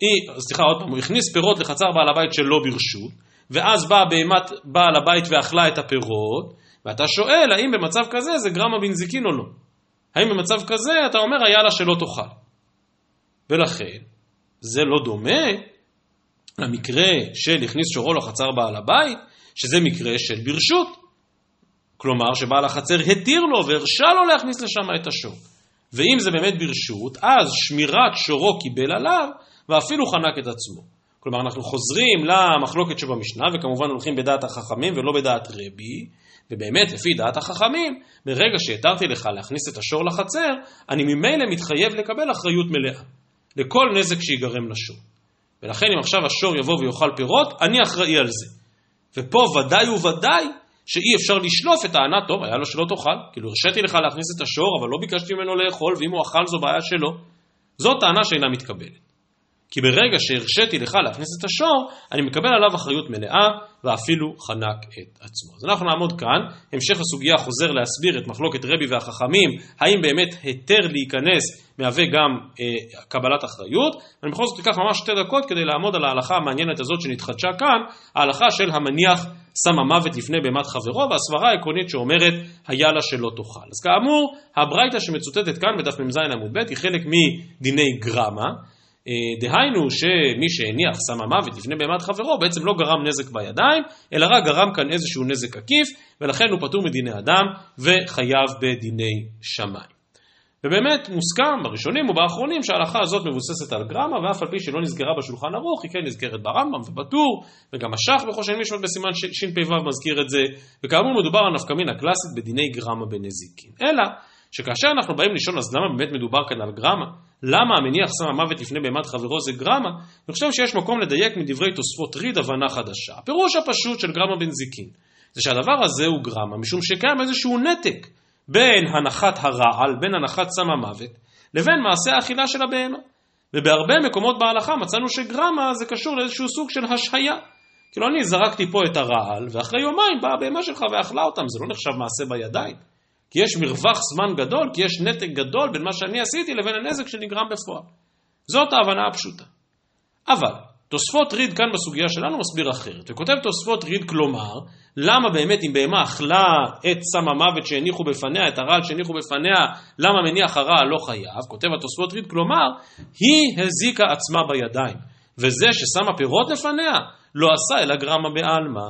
היא, סליחה עוד פעם, הוא הכניס פירות לחצר בעל הבית שלא ברשות, ואז באה בהמת בעל הבית ואכלה את הפירות, ואתה שואל האם במצב כזה זה גרמה בנזיקין או לא. האם במצב כזה אתה אומר היה לה שלא תאכל. ולכן, זה לא דומה למקרה של הכניס שורו לחצר בעל הבית, שזה מקרה של ברשות. כלומר שבעל החצר התיר לו והרשה לו להכניס לשם את השור. ואם זה באמת ברשות, אז שמירת שורו קיבל עליו, ואפילו חנק את עצמו. כלומר, אנחנו חוזרים למחלוקת שבמשנה, וכמובן הולכים בדעת החכמים ולא בדעת רבי, ובאמת, לפי דעת החכמים, ברגע שהתרתי לך להכניס את השור לחצר, אני ממילא מתחייב לקבל אחריות מלאה, לכל נזק שיגרם לשור. ולכן אם עכשיו השור יבוא ויאכל פירות, אני אחראי על זה. ופה ודאי וודאי שאי אפשר לשלוף את טענה, טוב, היה לו שלא תאכל, כאילו הרשיתי לך להכניס את השור, אבל לא ביקשתי ממנו לאכול, ואם הוא אכל זו בעיה שלו. זו טענה שאינה מתקבלת. כי ברגע שהרשיתי לך להכניס את השור, אני מקבל עליו אחריות מלאה, ואפילו חנק את עצמו. אז אנחנו נעמוד כאן, המשך הסוגיה חוזר להסביר את מחלוקת רבי והחכמים, האם באמת היתר להיכנס מהווה גם אה, קבלת אחריות, ואני בכל זאת אקח ממש שתי דקות כדי לעמוד על ההלכה המעניינת הזאת שנתחדשה כאן, ההלכה של המניח שם המוות לפני בהמת חברו, והסברה העקרונית שאומרת היה לה שלא תאכל. אז כאמור, הברייתא שמצוטטת כאן בדף מ"ז עמוד ב' היא חלק מדיני גרמה, אה, דהיינו שמי שהניח שם המוות לפני בהמת חברו בעצם לא גרם נזק בידיים, אלא רק גרם כאן איזשהו נזק עקיף, ולכן הוא פטור מדיני אדם וחייב בדיני שמיים. ובאמת מוסכם בראשונים ובאחרונים שההלכה הזאת מבוססת על גרמה, ואף על פי שלא נסגרה בשולחן ערוך, היא כן נזכרת ברמב"ם ובטור, וגם השח בחושן משמעות בסימן שפ"ו מזכיר את זה, וכאמור מדובר על נפקמינה קלאסית בדיני גרמה בנזיקין. אלא שכאשר אנחנו באים לשאול אז למה באמת מדובר כאן על גרמה, למה המניח שם המוות לפני בהמת חברו זה גרמה, אני חושב שיש מקום לדייק מדברי תוספות ריד הבנה חדשה. הפירוש הפשוט של גרמה בנזיקין, זה שהדבר הזה הוא גרמה, משום שקיים איזשהו נתק בין הנחת הרעל, בין הנחת סם המוות, לבין מעשה האכילה של הבהמה. ובהרבה מקומות בהלכה מצאנו שגרמה זה קשור לאיזשהו סוג של השהיה. כאילו אני זרקתי פה את הרעל, ואחרי יומיים באה הבהמה שלך ואכלה אותם, זה לא נחשב מעשה בידיים. כי יש מרווח זמן גדול, כי יש נתק גדול בין מה שאני עשיתי לבין הנזק שנגרם בפועל. זאת ההבנה הפשוטה. אבל, תוספות ריד כאן בסוגיה שלנו מסביר אחרת, וכותב תוספות ריד כלומר, למה באמת אם בהמה אכלה את סם המוות שהניחו בפניה, את הרעל שהניחו בפניה, למה מניח הרעל לא חייב, כותב התוספות ריד כלומר, היא הזיקה עצמה בידיים, וזה ששמה פירות לפניה, לא עשה אלא גרמה בעלמא.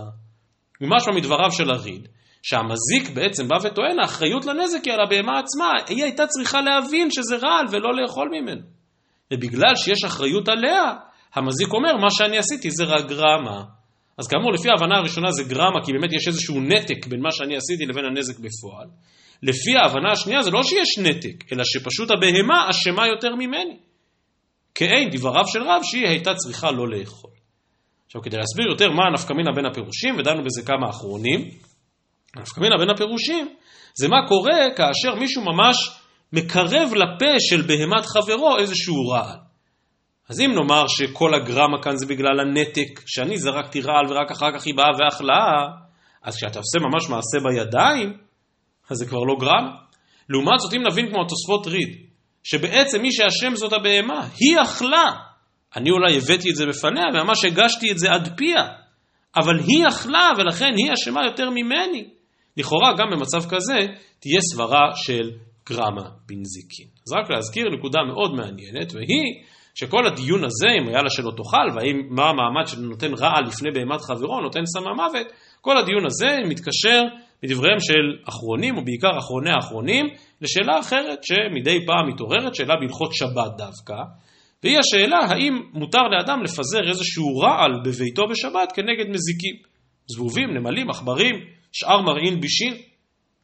ומשמע מדבריו של הריד, שהמזיק בעצם בא וטוען, האחריות לנזק היא על הבהמה עצמה, היא הייתה צריכה להבין שזה רעל ולא לאכול ממנו. ובגלל שיש אחריות עליה, המזיק אומר, מה שאני עשיתי זה רק גרמה. אז כאמור, לפי ההבנה הראשונה זה גרמה, כי באמת יש איזשהו נתק בין מה שאני עשיתי לבין הנזק בפועל. לפי ההבנה השנייה זה לא שיש נתק, אלא שפשוט הבהמה אשמה יותר ממני. כאין דבריו של רב שהיא הייתה צריכה לא לאכול. עכשיו, כדי להסביר יותר מה הנפקמינה בין הפירושים, ודנו בזה כמה אחרונים, הנפקמינה בין הפירושים זה מה קורה כאשר מישהו ממש מקרב לפה של בהמת חברו איזשהו רעל. אז אם נאמר שכל הגרמה כאן זה בגלל הנתק, שאני זרקתי רעל ורק אחר כך היא באה ואכלה, אז כשאתה עושה ממש מעשה בידיים, אז זה כבר לא גרמה. לעומת זאת, אם נבין כמו התוספות ריד, שבעצם מי שאשם זאת הבהמה, היא אכלה. אני אולי הבאתי את זה בפניה וממש הגשתי את זה עד פיה, אבל היא אכלה ולכן היא אשמה יותר ממני. לכאורה גם במצב כזה תהיה סברה של גרמה בנזיקין. אז רק להזכיר נקודה מאוד מעניינת, והיא שכל הדיון הזה, אם היה לה שלא תאכל, ומה המעמד שנותן רעל לפני בהמת חברו, נותן סם המוות, כל הדיון הזה מתקשר מדבריהם של אחרונים, ובעיקר אחרוני האחרונים, לשאלה אחרת שמדי פעם מתעוררת, שאלה בהלכות שבת דווקא, והיא השאלה האם מותר לאדם לפזר איזשהו רעל בביתו בשבת כנגד מזיקים. זבובים, נמלים, עכברים, שאר מרעין בישין.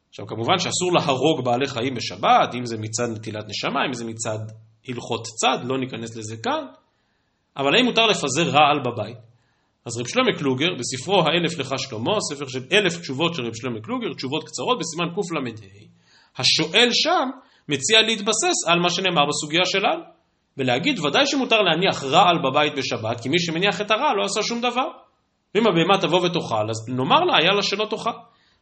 עכשיו כמובן שאסור להרוג בעלי חיים בשבת, אם זה מצד נטילת נשמה, אם זה מצד הלכות צד, לא ניכנס לזה כאן, אבל האם מותר לפזר רעל בבית? אז רב שלמה קלוגר, בספרו האלף לך שלמה, ספר של אלף תשובות של רב שלמה קלוגר, תשובות קצרות בסימן קל"ה, השואל שם מציע להתבסס על מה שנאמר בסוגיה שלנו, ולהגיד ודאי שמותר להניח רעל בבית בשבת, כי מי שמניח את הרעל לא עשה שום דבר. ואם הבהמה תבוא ותאכל, אז נאמר לה, היה לה שלא תאכל.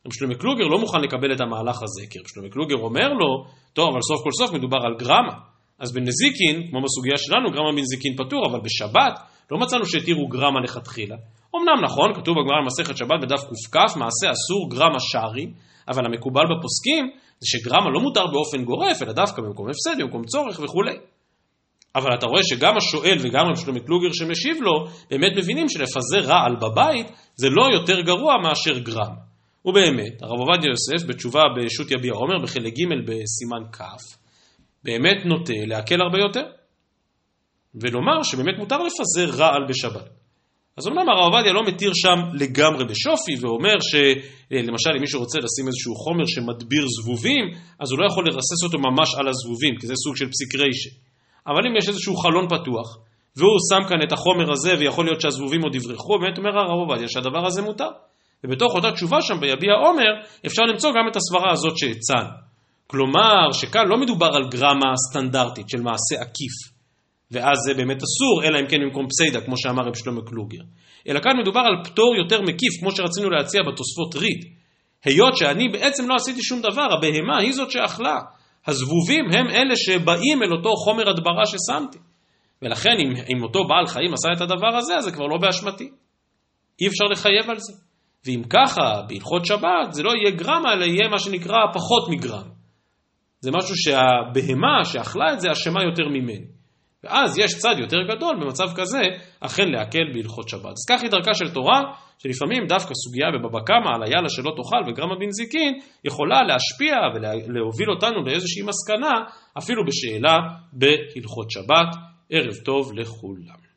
רב שלמה קלוגר לא מוכן לקבל את המהלך הזה, כי רב שלמה קלוגר אומר לו, טוב, אבל סוף כל סוף מדובר על גרמה. אז בנזיקין, כמו בסוגיה שלנו, גרמה בנזיקין פטור, אבל בשבת לא מצאנו שהתירו גרמה לכתחילה. אמנם נכון, כתוב בגמרא במסכת שבת בדף קכ, מעשה אסור גרמה שרי, אבל המקובל בפוסקים זה שגרמה לא מותר באופן גורף, אלא דווקא במקום הפסד, במקום צורך וכולי. אבל אתה רואה שגם השואל וגם רב שלמה קלוגר שמשיב לו, באמת מבינים שלפזר רעל בבית זה לא יותר גרוע מאשר גרם. ובאמת, הרב עובדיה יוסף בתשובה בשו"ת יביע עומר בחלק ג' בסימן כ', באמת נוטה להקל הרבה יותר, ולומר שבאמת מותר לפזר רעל בשבת. אז אמנם הרב עובדיה לא מתיר שם לגמרי בשופי, ואומר שלמשל אם מישהו רוצה לשים איזשהו חומר שמדביר זבובים, אז הוא לא יכול לרסס אותו ממש על הזבובים, כי זה סוג של פסיק ריישה. אבל אם יש איזשהו חלון פתוח, והוא שם כאן את החומר הזה, ויכול להיות שהזבובים עוד יברחו, באמת אומר הרב עובדיה שהדבר הזה מותר. ובתוך אותה תשובה שם ביביע עומר, אפשר למצוא גם את הסברה הזאת שהצענו. כלומר, שכאן לא מדובר על גרמה סטנדרטית של מעשה עקיף, ואז זה באמת אסור, אלא אם כן במקום פסיידה, כמו שאמר רב שלמה קלוגר. אלא כאן מדובר על פטור יותר מקיף, כמו שרצינו להציע בתוספות ריד. היות שאני בעצם לא עשיתי שום דבר, הבהמה היא זאת שאכלה. הזבובים הם אלה שבאים אל אותו חומר הדברה ששמתי. ולכן אם, אם אותו בעל חיים עשה את הדבר הזה, אז זה כבר לא באשמתי. אי אפשר לחייב על זה. ואם ככה, בהלכות שבת, זה לא יהיה גרמה, אלא יהיה מה שנקרא פחות מגרם. זה משהו שהבהמה שאכלה את זה אשמה יותר ממני. ואז יש צד יותר גדול במצב כזה, אכן להקל בהלכות שבת. אז כך היא דרכה של תורה, שלפעמים דווקא סוגיה בבבא קמא על היאללה שלא תאכל וגרמה בנזיקין, יכולה להשפיע ולהוביל אותנו לאיזושהי מסקנה, אפילו בשאלה בהלכות שבת. ערב טוב לכולם.